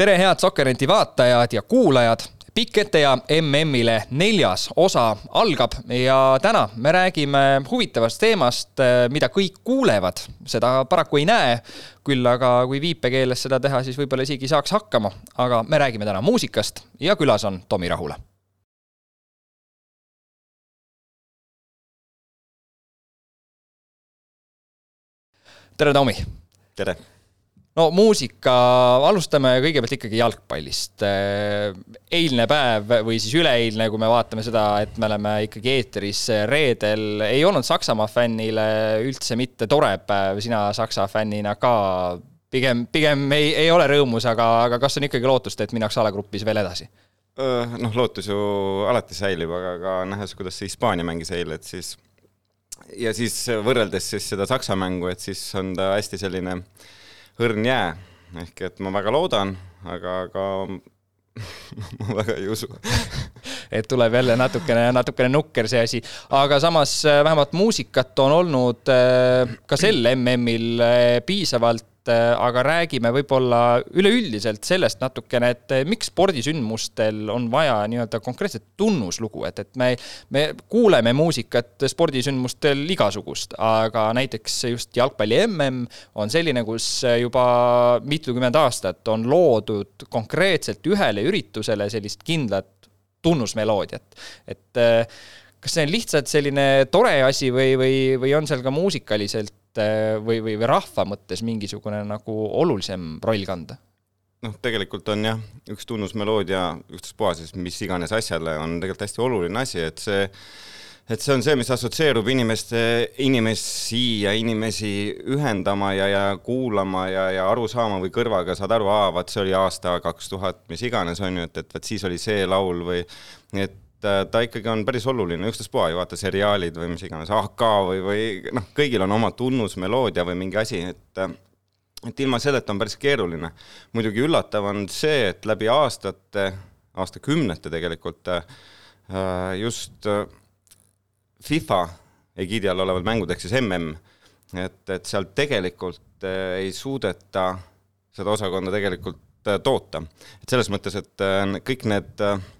tere, head Sokkerneti vaatajad ja kuulajad pikk ette ja MM-ile neljas osa algab ja täna me räägime huvitavast teemast, mida kõik kuulevad, seda paraku ei näe. küll aga kui viipekeeles seda teha, siis võib-olla isegi saaks hakkama, aga me räägime täna muusikast ja külas on Tomi Rahula. tere, Tomi. tere no muusika, alustame kõigepealt ikkagi jalgpallist. eilne päev või siis üleeilne, kui me vaatame seda, et me oleme ikkagi eetris reedel, ei olnud Saksamaa fännile üldse mitte tore päev, sina Saksa fännina ka pigem, pigem ei, ei ole rõõmus, aga, aga kas on ikkagi lootust, et minnakse alagrupis veel edasi? noh, lootus ju alati säilib, aga ka nähes, kuidas see Hispaania mängis eile, et siis ja siis võrreldes siis seda Saksa mängu, et siis on ta hästi selline äh, õrn jää, ehk et ma väga loodan, aga, aga ma väga ei usu. Et tuleb jälle natukene, natukene nukker see asi, aga samas äh, vähemalt muusikat on olnud äh, ka sel MM-il äh, piisavalt aga räägime võib-olla üleüldiselt sellest natukene, et äh, miks spordisündmustel on vaja nii-öelda konkreetset tunnuslugu, et, et me, me kuuleme muusikat spordisündmustel igasugust, aga näiteks just jalgpalli MM on selline, kus juba mitukümmend aastat on loodud konkreetselt ühele üritusele sellist kindlat tunnusmeloodiat, et äh, kas see on lihtsalt selline tore asi või, või, või on seal ka muusikaliselt Äh, või, või, või rahva mõttes mingisugune nagu olulisem roll kanda? noh, tegelikult on jah, üks tunnusmeloodia ükstaspuha siis mis iganes asjale on tegelikult hästi oluline asi, et see et see on see, mis assotsieerub inimeste, inimesi ja inimesi ühendama ja, ja kuulama ja, ja aru saama või kõrvaga saad aru, aa, vaat see oli aasta kaks tuhat, mis iganes, on ju, et, et vot siis oli see laul või et Äh, ta ikkagi on päris oluline, ükstaspuha ju vaata seriaalid või mis iganes, AK või, või noh, kõigil on oma tunnusmeloodia või mingi asi, et äh, et ilma selleta on päris keeruline. muidugi üllatav on see, et läbi aastate, aastakümnete tegelikult äh, just FIFA egiidi all olevad mängud ehk siis MM, et, et seal tegelikult ei suudeta seda osakonda tegelikult toota. et selles mõttes, et kõik need äh, Äh,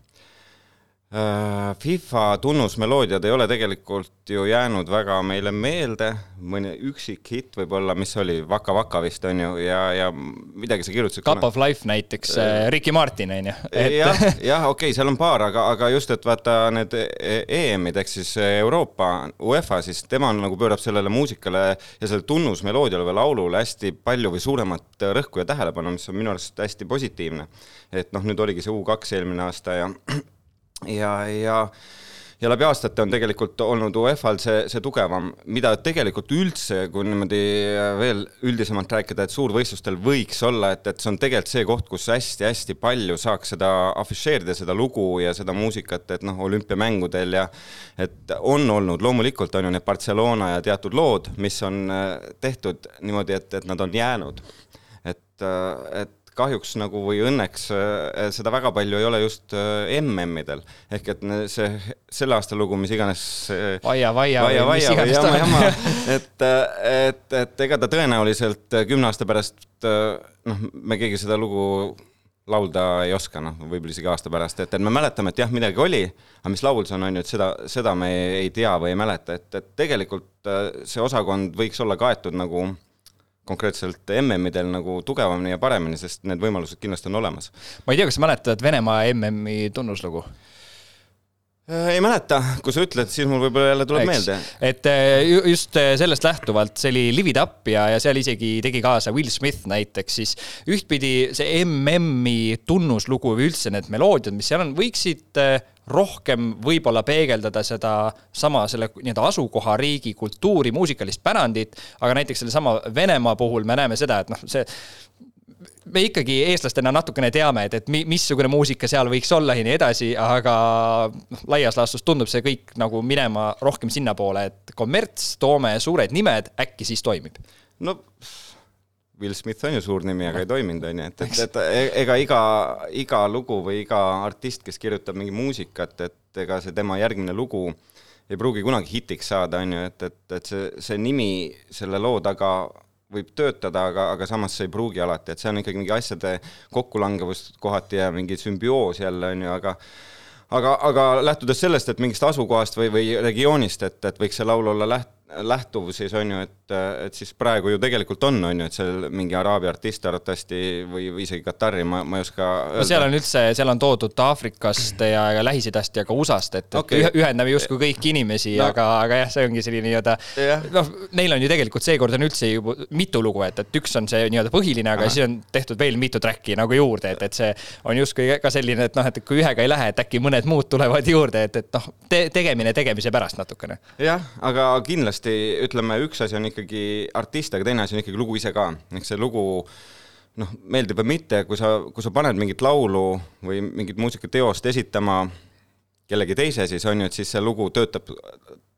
FIFA tunnusmeloodiad ei ole tegelikult ju jäänud väga meile meelde, mõni üksik hitt võib-olla, mis oli Vaka Vaka vist on ju, ja, ja midagi sa kirjutasid. Cup of Life näiteks äh,, Ricky Martin on ju et.... jah, jah, okei okay,, seal on paar, aga, aga just, et vaata need EM-id ehk siis Euroopa, UEFA siis tema on nagu pöörab sellele muusikale ja sellele tunnusmeloodiale või laulule hästi palju või suuremat rõhku ja tähelepanu, mis on minu arust hästi positiivne. et noh, nüüd oligi see U2 eelmine aasta ja ja, ja ja läbi aastate on tegelikult olnud UEFA-l see, see tugevam, mida tegelikult üldse, kui niimoodi veel üldisemalt rääkida, et suurvõistlustel võiks olla, et, et see on tegelikult see koht, kus hästi-hästi palju saaks seda afišeerida, seda lugu ja seda muusikat, et noh, olümpiamängudel ja et on olnud, loomulikult on ju need Barcelona ja teatud lood, mis on äh, tehtud niimoodi, et, et nad on jäänud. et, äh, et kahjuks nagu või õnneks äh, seda väga palju ei ole just äh, MM-idel. ehk et see selle aasta lugu, mis iganes vaia, vaia, vaia, vaia või jama, jama, et, et, et ega ta tõenäoliselt kümne aasta pärast noh, me keegi seda lugu laulda ei oska, noh, võib-olla isegi aasta pärast, et, et me mäletame, et jah, midagi oli, aga mis laul see on, on ju, et seda, seda me ei tea või ei mäleta, et, et tegelikult see osakond võiks olla kaetud nagu äh, konkreetselt MM-idel nagu tugevamini ja paremini, sest need võimalused kindlasti on olemas. ma ei tea, kas sa mäletad Venemaa MM-i tunnuslugu? Äh, ei mäleta, kui sa ütled, siis mul võib-olla jälle tuleb Eks. meelde. et äh, just äh, sellest lähtuvalt, see oli Live It Up ja, ja seal isegi tegi kaasa Will Smith näiteks, siis ühtpidi see MM-i tunnuslugu või üldse need meloodiad, mis seal on, võiksid rohkem võib-olla peegeldada seda sama selle nii-öelda asukohariigi kultuuri, muusikalist pärandit, aga näiteks sellesama Venemaa puhul me näeme seda, et noh, see me ikkagi eestlastena natukene teame, et, et missugune muusika seal võiks olla ja nii edasi, aga noh, laias laastus tundub see kõik nagu minema rohkem sinnapoole, et kommerts, toome suured nimed, äkki siis toimib. no Will Smith on ju suur nimi, aga ei toiminud, on ju, et, et, et e-, ega iga, iga lugu või iga artist, kes kirjutab mingi muusikat, et ega see tema järgmine lugu ei pruugi kunagi hitiks saada, on ju, et, et, et see, see nimi selle loo taga võib töötada, aga, aga samas see ei pruugi alati, et see on ikkagi mingi asjade kokkulangevus kohati ja mingi sümbioos jälle, on ju, aga aga, aga lähtudes sellest, et mingist asukohast või, või regioonist, et, et võiks see laul olla läht-, lähtuv siis on ju, et, et siis praegu ju tegelikult on, on ju, et seal mingi araabia artist arvatavasti või, või isegi Katari, ma, ma ei oska öelda. no seal on üldse, seal on toodud Aafrikast ja, ja Lähis-Idast ja ka USA-st, et okay., ühendame justkui kõiki inimesi no., aga, aga jah, see ongi selline nii-öelda yeah., noh, neil on ju tegelikult seekord on üldse juba mitu lugu, et, et üks on see nii-öelda põhiline, aga Aha. siis on tehtud veel mitu track'i nagu juurde, et, et see on justkui ka selline, et noh, et kui ühega ei lähe, et äkki mõned muud tulevad juurde, et, et noh te, tegemine tegemise pärast natukene. jah, aga kindlasti kindlasti ütleme, üks asi on ikkagi artist, aga teine asi on ikkagi lugu ise ka, ehk see lugu noh, meeldib või mitte, kui sa, kui sa paned mingit laulu või mingit muusikateost esitama kellegi teise, siis on ju, et siis see lugu töötab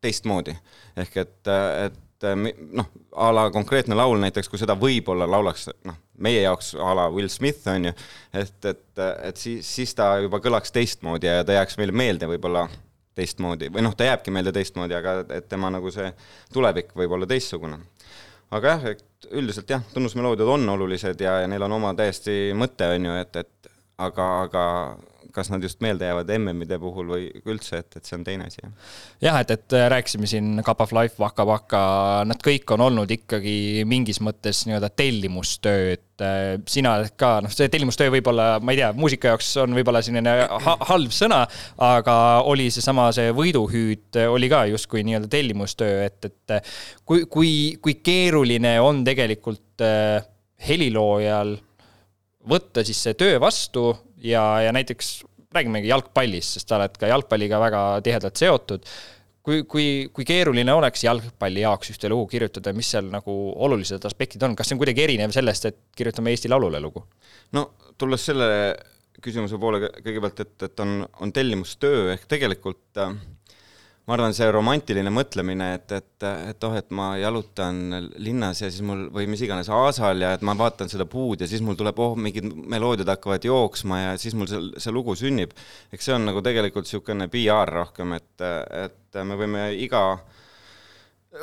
teistmoodi. ehk et, et noh, a la konkreetne laul näiteks, kui seda võib-olla laulaks noh, meie jaoks a la Will Smith on ju, et, et, et siis, siis ta juba kõlaks teistmoodi ja ta jääks meile meelde võib-olla teistmoodi või noh, ta jääbki meelde teistmoodi, aga et tema nagu see tulevik võib olla teistsugune. aga jah, et üldiselt jah, tunnusmeloodiad on olulised ja, ja neil on oma täiesti mõte, on ju, et, et aga, aga kas nad just meelde jäävad MM-ide puhul või üldse, et, et see on teine asi, jah. et, et rääkisime siin Cup of Life, Waka Waka, nad kõik on olnud ikkagi mingis mõttes nii-öelda tellimustöö, et äh, sina ka, noh, see tellimustöö võib-olla, ma ei tea, muusika jaoks on võib-olla selline ha halb sõna, aga oli seesama, see võiduhüüd oli ka justkui nii-öelda tellimustöö, et, et kui, kui, kui keeruline on tegelikult äh, heliloojal võtta siis see töö vastu ja, ja näiteks räägimegi jalgpallist, sest sa oled ka jalgpalliga väga tihedalt seotud. kui, kui, kui keeruline oleks jalgpalli jaoks ühte lugu kirjutada, mis seal nagu olulised aspektid on, kas see on kuidagi erinev sellest, et kirjutame Eesti Laulule lugu? no tulles selle küsimuse poole kõigepealt, et, et on, on tellimustöö ehk tegelikult äh, ma arvan, see romantiline mõtlemine, et, et, et oh, et ma jalutan linnas ja siis mul või mis iganes aasal ja et ma vaatan seda puud ja siis mul tuleb, oh, mingid meloodiad hakkavad jooksma ja siis mul see, see lugu sünnib. eks see on nagu tegelikult niisugune PR rohkem, et, et me võime iga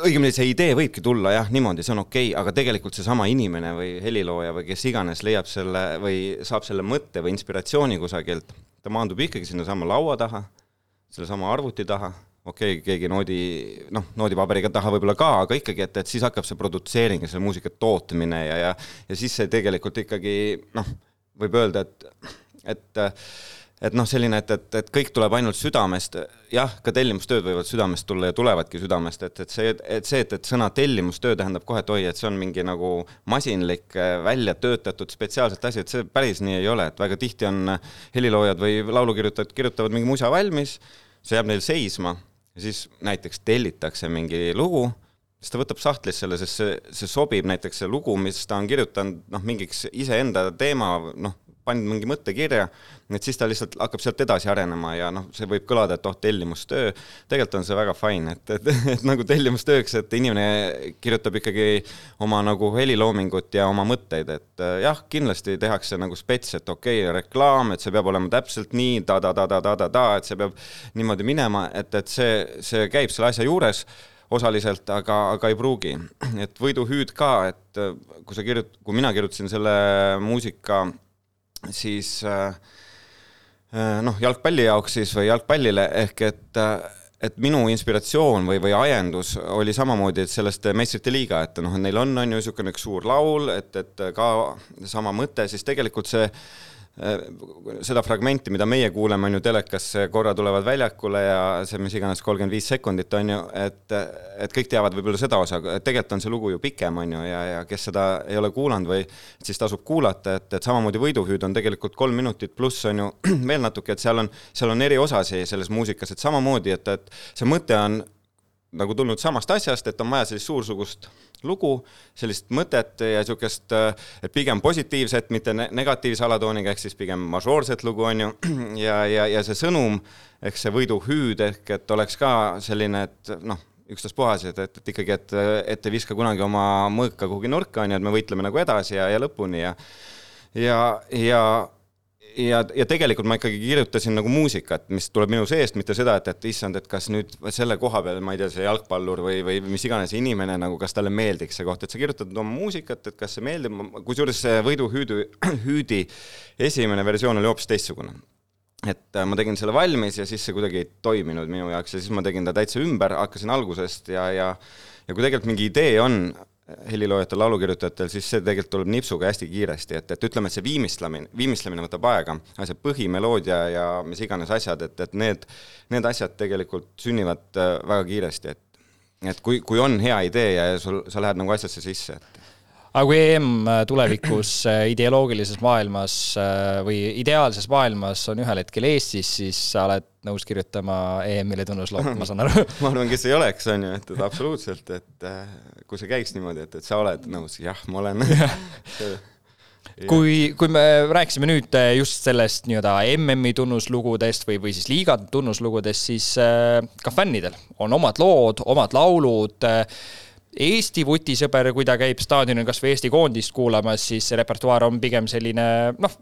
õigemini see idee võibki tulla jah, niimoodi, see on okei okay,, aga tegelikult seesama inimene või helilooja või kes iganes leiab selle või saab selle mõtte või inspiratsiooni kusagilt, ta maandub ikkagi sinnasama laua taha, sellesama arvuti taha okei okay,, keegi noodi, noh, noodipaberiga taha võib-olla ka, aga ikkagi, et, et siis hakkab see produtseering ja selle muusika tootmine ja, ja ja siis see tegelikult ikkagi noh, võib öelda, et, et et noh, selline, et, et, et kõik tuleb ainult südamest, jah, ka tellimustööd võivad südamest tulla ja tulevadki südamest, et, et see, et see, et, et sõna tellimustöö tähendab kohe, et oi, et see on mingi nagu masinlik, välja töötatud spetsiaalselt asi, et see päris nii ei ole, et väga tihti on heliloojad või laulukirjutajad kirjutavad mingi musa valmis, see jääb neil seisma ja siis näiteks tellitakse mingi lugu, siis ta võtab sahtlist selle, sest see, see sobib näiteks see lugu, mis ta on kirjutanud, noh, mingiks iseenda teema, noh, pannud mingi mõtte kirja, et siis ta lihtsalt hakkab sealt edasi arenema ja noh, see võib kõlada, et oh, tellimustöö, tegelikult on see väga fine, et, et, et nagu tellimustööks, et inimene kirjutab ikkagi oma nagu heliloomingut ja oma mõtteid, et äh, jah, kindlasti tehakse nagu spets, et okei okay,, reklaam, et see peab olema täpselt nii ta-ta-ta-ta-ta-ta, et see peab niimoodi minema, et, et see, see käib selle asja juures osaliselt, aga, aga ei pruugi. et võiduhüüd ka, et äh, kui sa kirjut-, kui mina kirjutasin selle muusika siis äh, äh, noh, jalgpalli jaoks siis või jalgpallile ehk et äh, et minu inspiratsioon või, või ajendus oli samamoodi, et sellest meistrite liiga, et noh, neil on, on ju niisugune üks suur laul, et, et ka sama mõte, siis tegelikult see seda fragmenti, mida meie kuuleme, on ju telekas, korra tulevad väljakule ja see mis iganes kolmkümmend viis sekundit on ju, et, et kõik teavad võib-olla seda osa, tegelikult on see lugu ju pikem, on ju, ja, ja kes seda ei ole kuulanud või siis tasub kuulata, et, et samamoodi Võiduhüüd on tegelikult kolm minutit pluss on ju veel natuke, et seal on, seal on eri osasi selles muusikas, et samamoodi, et, et see mõte on nagu tulnud samast asjast, et on vaja sellist suursugust lugu, sellist mõtet ja niisugust, et pigem positiivset, mitte negatiivse alatooniga, ehk siis pigem mažoorset lugu, on ju, ja, ja, ja see sõnum, ehk see võiduhüüd ehk et oleks ka selline, et noh, ükstaspuhas, et, et, et ikkagi, et, et ei viska kunagi oma mõõka kuhugi nurka, on ju, et me võitleme nagu edasi ja, ja lõpuni ja ja, ja ja, ja tegelikult ma ikkagi kirjutasin nagu muusikat, mis tuleb minu seest, mitte seda, et, et issand, et kas nüüd selle koha peal, ma ei tea, see jalgpallur või, või mis iganes inimene nagu, kas talle meeldiks see koht, et sa kirjutad oma muusikat, et kas see meeldib, kusjuures see Võidu hüüdu, hüüdi esimene versioon oli hoopis teistsugune. Et äh, ma tegin selle valmis ja siis see kuidagi ei toiminud minu jaoks ja siis ma tegin ta täitsa ümber, hakkasin algusest ja, ja ja kui tegelikult mingi idee on, heliloojatel, laulukirjutajatel, siis see tegelikult tuleb nipsuga hästi kiiresti, et, et ütleme, et see viimistlemine, viimistlemine võtab aega, aga see põhimeloodia ja mis iganes asjad, et, et need, need asjad tegelikult sünnivad äh, väga kiiresti, et et kui, kui on hea idee ja sul, sa lähed nagu asjasse sisse, et aga kui EM äh, tulevikus äh, ideoloogilises maailmas või ideaalses maailmas on ühel hetkel Eestis, siis sa oled nõus kirjutama EM-ile tunnusloo, ma saan aru. Ma arvan, kes ei oleks, on ju, et, et absoluutselt, et äh, kui see käiks niimoodi, et, et sa oled nõus, jah, ma olen. Kui, kui me rääkisime nüüd äh, just sellest nii-öelda MM-i tunnuslugudest või, või siis liiga tunnuslugudest, siis äh, ka fännidel on omad lood, omad laulud äh, Eesti vutisõber, kui ta käib staadionil kas või Eesti koondist kuulamas, siis see repertuaar on pigem selline noh,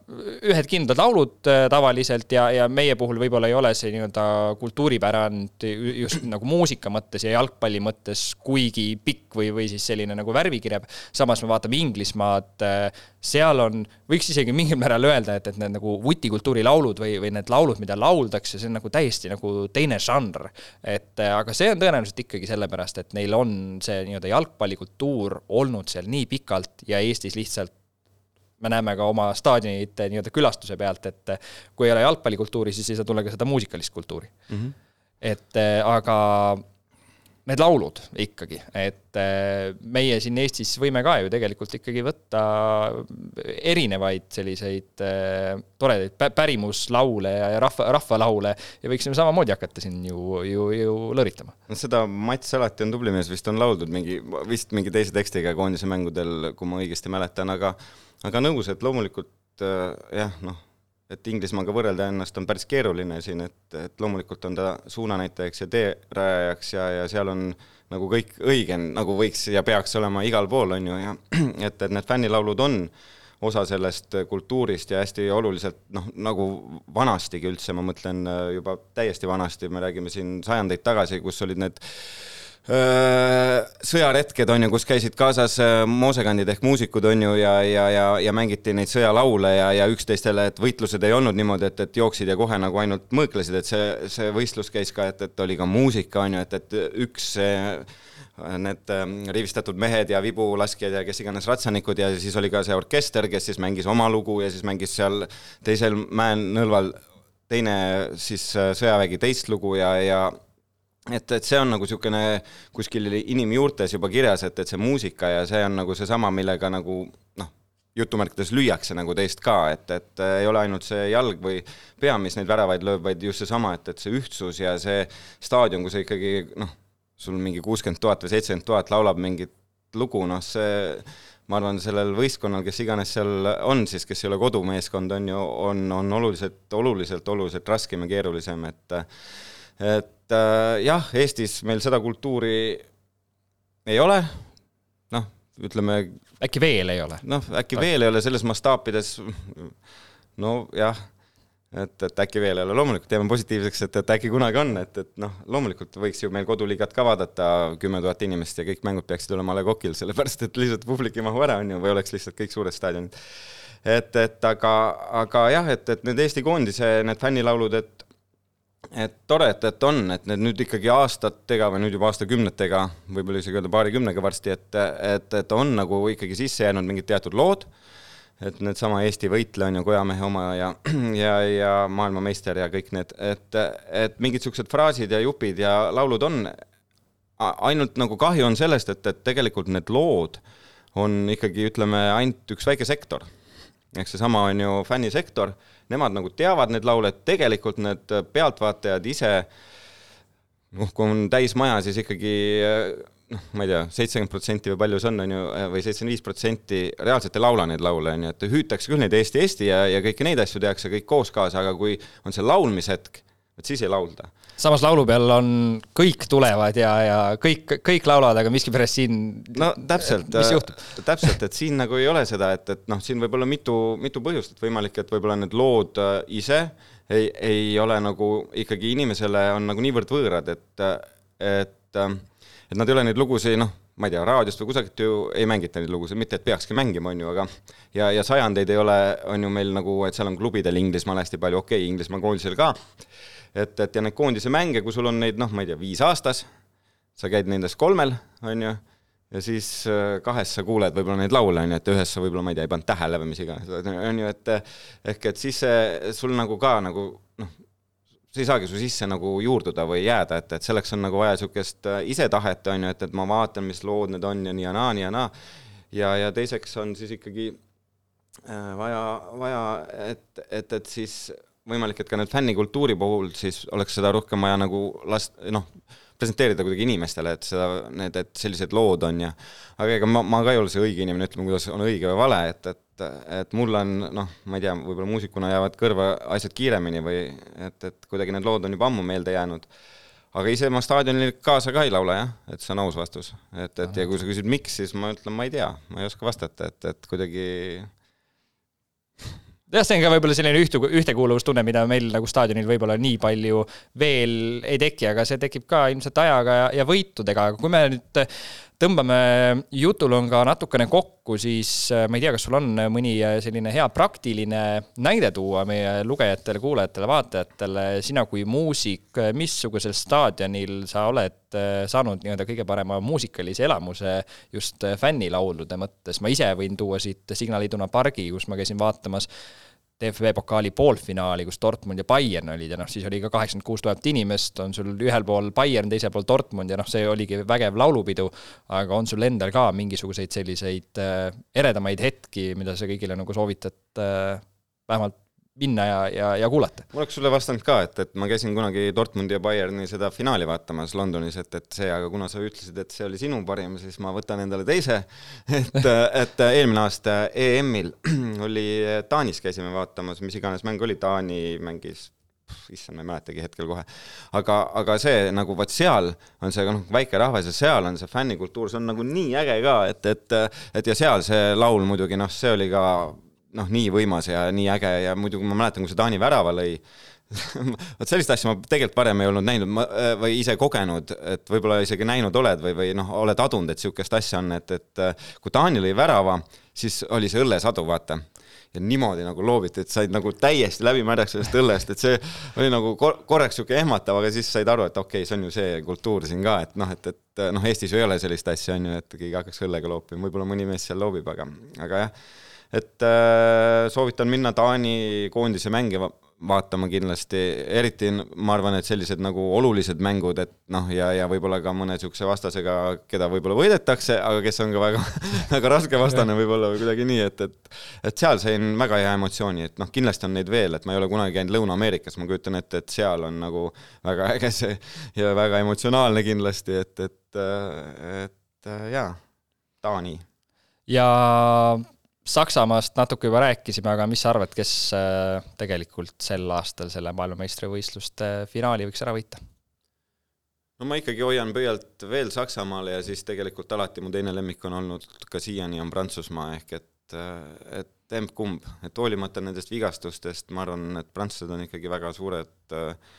ühed kindlad laulud äh, tavaliselt ja, ja meie puhul võib-olla ei ole see nii-öelda kultuuripärand just nagu muusika mõttes ja jalgpalli mõttes kuigi pikk või, või siis selline nagu värvikireb. samas me vaatame Inglismaad, äh, seal on, võiks isegi mingil määral öelda, et, et need nagu vutikultuuri laulud või, või need laulud, mida lauldakse, see on nagu täiesti nagu teine žanr. et äh, aga see on tõenäoliselt ikkagi sellepärast, et neil on see nii-öelda nii-öelda jalgpallikultuur olnud seal nii pikalt ja Eestis lihtsalt me näeme ka oma staadionite nii-öelda külastuse pealt, et kui ei ole jalgpallikultuuri, siis ei saa tulla ka seda muusikalist kultuuri mm. -hmm. et aga need laulud ikkagi, et äh, meie siin Eestis võime ka ju tegelikult ikkagi võtta erinevaid selliseid äh, toredaid pärimuslaule ja rahva, rahvalaule ja võiksime samamoodi hakata siin ju, ju, ju lõritama. no seda Mats alati on tubli mees, vist on lauldud mingi, vist mingi teise tekstiga koondise mängudel, kui ma õigesti mäletan, aga aga nõus, et loomulikult äh, jah, noh et Inglismaaga võrrelda ennast on päris keeruline siin, et, et loomulikult on ta suunanäitajaks ja teerajajaks ja, ja seal on nagu kõik õige, nagu võiks ja peaks olema igal pool, on ju, ja et, et need fännilaulud on osa sellest kultuurist ja hästi oluliselt noh, nagu vanastigi üldse, ma mõtlen juba täiesti vanasti, me räägime siin sajandeid tagasi, kus olid need äh, sõjaretked on ju, kus käisid kaasas moosekandid ehk muusikud on ju ja, ja, ja, ja mängiti neid sõjalaule ja, ja üksteistele, et võitlused ei olnud niimoodi, et, et jooksid ja kohe nagu ainult mõõklesid, et see, see võistlus käis ka, et, et oli ka muusika on ju, et, et üks need rivistatud mehed ja vibulaskjad ja kes iganes ratsanikud ja siis oli ka see orkester, kes siis mängis oma lugu ja siis mängis seal teisel mäenõlval teine siis sõjavägi teist lugu ja, ja et, et see on nagu niisugune kuskil inimjuurtes juba kirjas, et, et see muusika ja see on nagu seesama, millega nagu noh, jutumärkides lüüakse nagu teist ka, et, et ei ole ainult see jalg või pea, mis neid väravaid lööb, vaid just seesama, et, et see ühtsus ja see staadion, kus ikkagi noh, sul mingi kuuskümmend tuhat või seitsekümmend tuhat laulab mingit lugu, noh see ma arvan, sellel võistkonnal, kes iganes seal on siis, kes ei ole kodumeeskond, on ju, on, on oluliselt, oluliselt, oluliselt raskem ja keerulisem, et et äh, jah, Eestis meil seda kultuuri ei ole, noh, ütleme äkki veel ei ole? noh, äkki veel ei ole selles mastaapides, nojah, et, et äkki veel ei ole, loomulikult jääme positiivseks, et, et äkki kunagi on, et, et noh, loomulikult võiks ju meil koduliigat ka vaadata, kümme tuhat inimest ja kõik mängud peaksid olema A Le Coqil, sellepärast et lihtsalt publik ei mahu ära, on ju, või oleks lihtsalt kõik suured staadionid. et, et aga, aga jah, et, et need Eesti koondise need fännilaulud, et et tore, et, et on, et need nüüd ikkagi aastatega või nüüd juba aastakümnetega, võib-olla isegi öelda paarikümnega varsti, et, et, et on nagu ikkagi sisse jäänud mingid teatud lood, et needsama Eesti võitleja on ju Kojamehe oma ja, ja, ja maailmameister ja kõik need, et, et mingid niisugused fraasid ja jupid ja laulud on, ainult nagu kahju on sellest, et, et tegelikult need lood on ikkagi, ütleme, ainult üks väike sektor. ehk seesama on ju fännisektor nemad nagu teavad neid laule, et tegelikult need pealtvaatajad ise noh, kui on täis maja, siis ikkagi noh, ma ei tea, seitsekümmend protsenti või palju see on, on ju, või seitsekümmend viis protsenti reaalselt ei laula neid laule, on ju, et hüütakse küll neid Eesti, Eesti ja, ja kõiki neid asju tehakse kõik koos kaasa, aga kui on see laulmishetk, et siis ei laulda. samas laulu peal on, kõik tulevad ja, ja kõik, kõik laulavad, aga miskipärast siin no täpselt, juhtub? täpselt, et siin nagu ei ole seda, et, et noh, siin võib olla mitu, mitu põhjust, et võimalik, et võib-olla need lood äh, ise ei, ei ole nagu ikkagi inimesele on nagu niivõrd võõrad, et, et, et nad ei ole neid lugusid, noh ma ei tea, raadiost või kusagilt ju ei mängita neid lugusid, mitte et peakski mängima, on ju, aga ja, ja sajandeid ei ole, on ju meil nagu, et seal on klubidel Inglismaal hästi palju, okei okay,, Inglismaa koondisel ka, et, et ja neid koondise mänge, kui sul on neid noh, ma ei tea, viis aastas, sa käid nendest kolmel, on ju, ja siis äh, kahes sa kuuled võib-olla neid laule, on ju, et ühes sa võib-olla, ma ei tea, ei pannud tähele või mis iganes, on ju, et ehk et siis see sul nagu ka nagu see ei saagi su sisse nagu juurduda või jääda, et, et selleks on nagu vaja niisugust äh, isetahet, on ju, et, et ma vaatan, mis lood need on ja nii ja naa, nii ja naa. ja, ja teiseks on siis ikkagi äh, vaja, vaja, et, et, et siis võimalik, et ka nüüd fännikultuuri puhul siis oleks seda rohkem vaja nagu last-, noh, presenteerida kuidagi inimestele, et seda, need, et sellised lood on ja aga ega ma, ma ka ei ole see õige inimene ütlema, kuidas on õige või vale, et, et et mul on noh, ma ei tea, võib-olla muusikuna jäävad kõrva asjad kiiremini või et, et kuidagi need lood on juba ammu meelde jäänud. aga ise ma staadionil kaasa ka ei laula jah, et see on aus vastus. et, et ja kui sa küsid, miks, siis ma ütlen, ma ei tea, ma ei oska vastata, et, et kuidagi jah, see on ka võib-olla selline ühte, ühtekuuluvustunne, mida meil nagu staadionil võib-olla nii palju veel ei teki, aga see tekib ka ilmselt ajaga ja, ja võitudega, aga kui me nüüd tõmbame jutulõnga natukene kokku, siis äh, ma ei tea, kas sul on mõni äh, selline hea praktiline näide tuua meie lugejatele, kuulajatele, vaatajatele, sina kui muusik, missugusel staadionil sa oled äh, saanud nii-öelda kõige parema muusikalise elamuse just fännilaulude mõttes, ma ise võin tuua siit Signal Iduna pargi, kus ma käisin vaatamas DFB pokaali poolfinaali, kus Dortmund ja Bayern olid ja noh, siis oli ka kaheksakümmend kuus tuhat inimest, on sul ühel pool Bayern, teisel pool Dortmund ja noh, see oligi vägev laulupidu, aga on sul endal ka mingisuguseid selliseid äh, eredamaid hetki, mida sa kõigile nagu soovitad äh, vähemalt minna ja, ja, ja kuulata. ma oleks sulle vastanud ka, et, et ma käisin kunagi Dortmundi ja Bayerni seda finaali vaatamas Londonis, et, et see, aga kuna sa ütlesid, et see oli sinu parim, siis ma võtan endale teise. et, et eelmine aasta EM-il oli Taanis käisime vaatamas, mis iganes mäng oli, Taani mängis issand, ma ei mäletagi hetkel kohe. aga, aga see nagu vot seal on see noh, väike rahvas ja seal on see fännikultuur, see on nagu nii äge ka, et, et, et ja seal see laul muidugi noh, see oli ka noh, nii võimas ja nii äge ja muidugi ma mäletan, kui see Taani värava lõi vot sellist asja ma tegelikult varem ei olnud näinud. Ma, äh, või ise kogenud, et võib-olla isegi näinud oled või, või noh, oled adunud, et niisugust asja on, et, et äh, kui Taani lõi värava, siis oli see õllesadu, vaata. Ja niimoodi nagu loobiti, et said nagu täiesti läbimärjaks sellest õllest, et see oli nagu kor korraks niisugune ehmatav, aga siis said aru, et okei okay,, see on ju see kultuur siin ka, et noh, et, et noh, Eestis ju ei ole sellist asja, on ju, et keegi hakkaks õllega loopima, võib-olla mõni mees seal loobib, aga, aga jah et äh, soovitan minna Taani koondise mänge vaatama kindlasti, eriti ma arvan, et sellised nagu olulised mängud, et noh, ja, ja võib-olla ka mõne niisuguse vastasega, keda võib-olla võidetakse, aga kes on ka väga väga raske vastane võib-olla või kuidagi nii, et, et et seal sain väga hea emotsiooni, et noh, kindlasti on neid veel, et ma ei ole kunagi käinud Lõuna-Ameerikas, ma kujutan ette, et seal on nagu väga äge see ja väga emotsionaalne kindlasti, et, et, et jaa, Taani. ja Saksamaast natuke juba rääkisime, aga mis sa arvad, kes äh, tegelikult sel aastal selle maailmameistrivõistluste finaali võiks ära võita? no ma ikkagi hoian pöialt veel Saksamaale ja siis tegelikult alati mu teine lemmik on olnud ka siiani on Prantsusmaa, ehk et, äh, et emb-kumb, et hoolimata nendest vigastustest, ma arvan, et prantslased on ikkagi väga suured äh,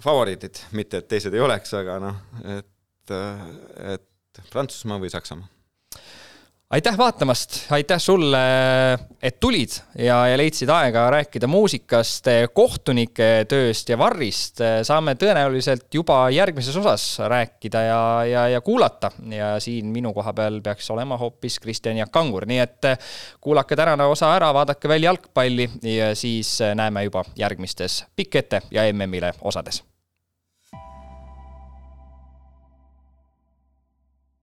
favoriidid, mitte et teised ei oleks, aga noh, et, äh, et Prantsusmaa või Saksamaa aitäh vaatamast, aitäh sulle, et tulid ja, ja leidsid aega rääkida muusikast, kohtunike tööst ja Varrist. saame tõenäoliselt juba järgmises osas rääkida ja, ja, ja kuulata. Ja siin minu koha peal peaks olema hoopis Kristjan Jaak Kangur, nii et kuulake tänane osa ära, vaadake veel jalgpalli ja siis näeme juba järgmistes Pikk ette ja MM-ile osades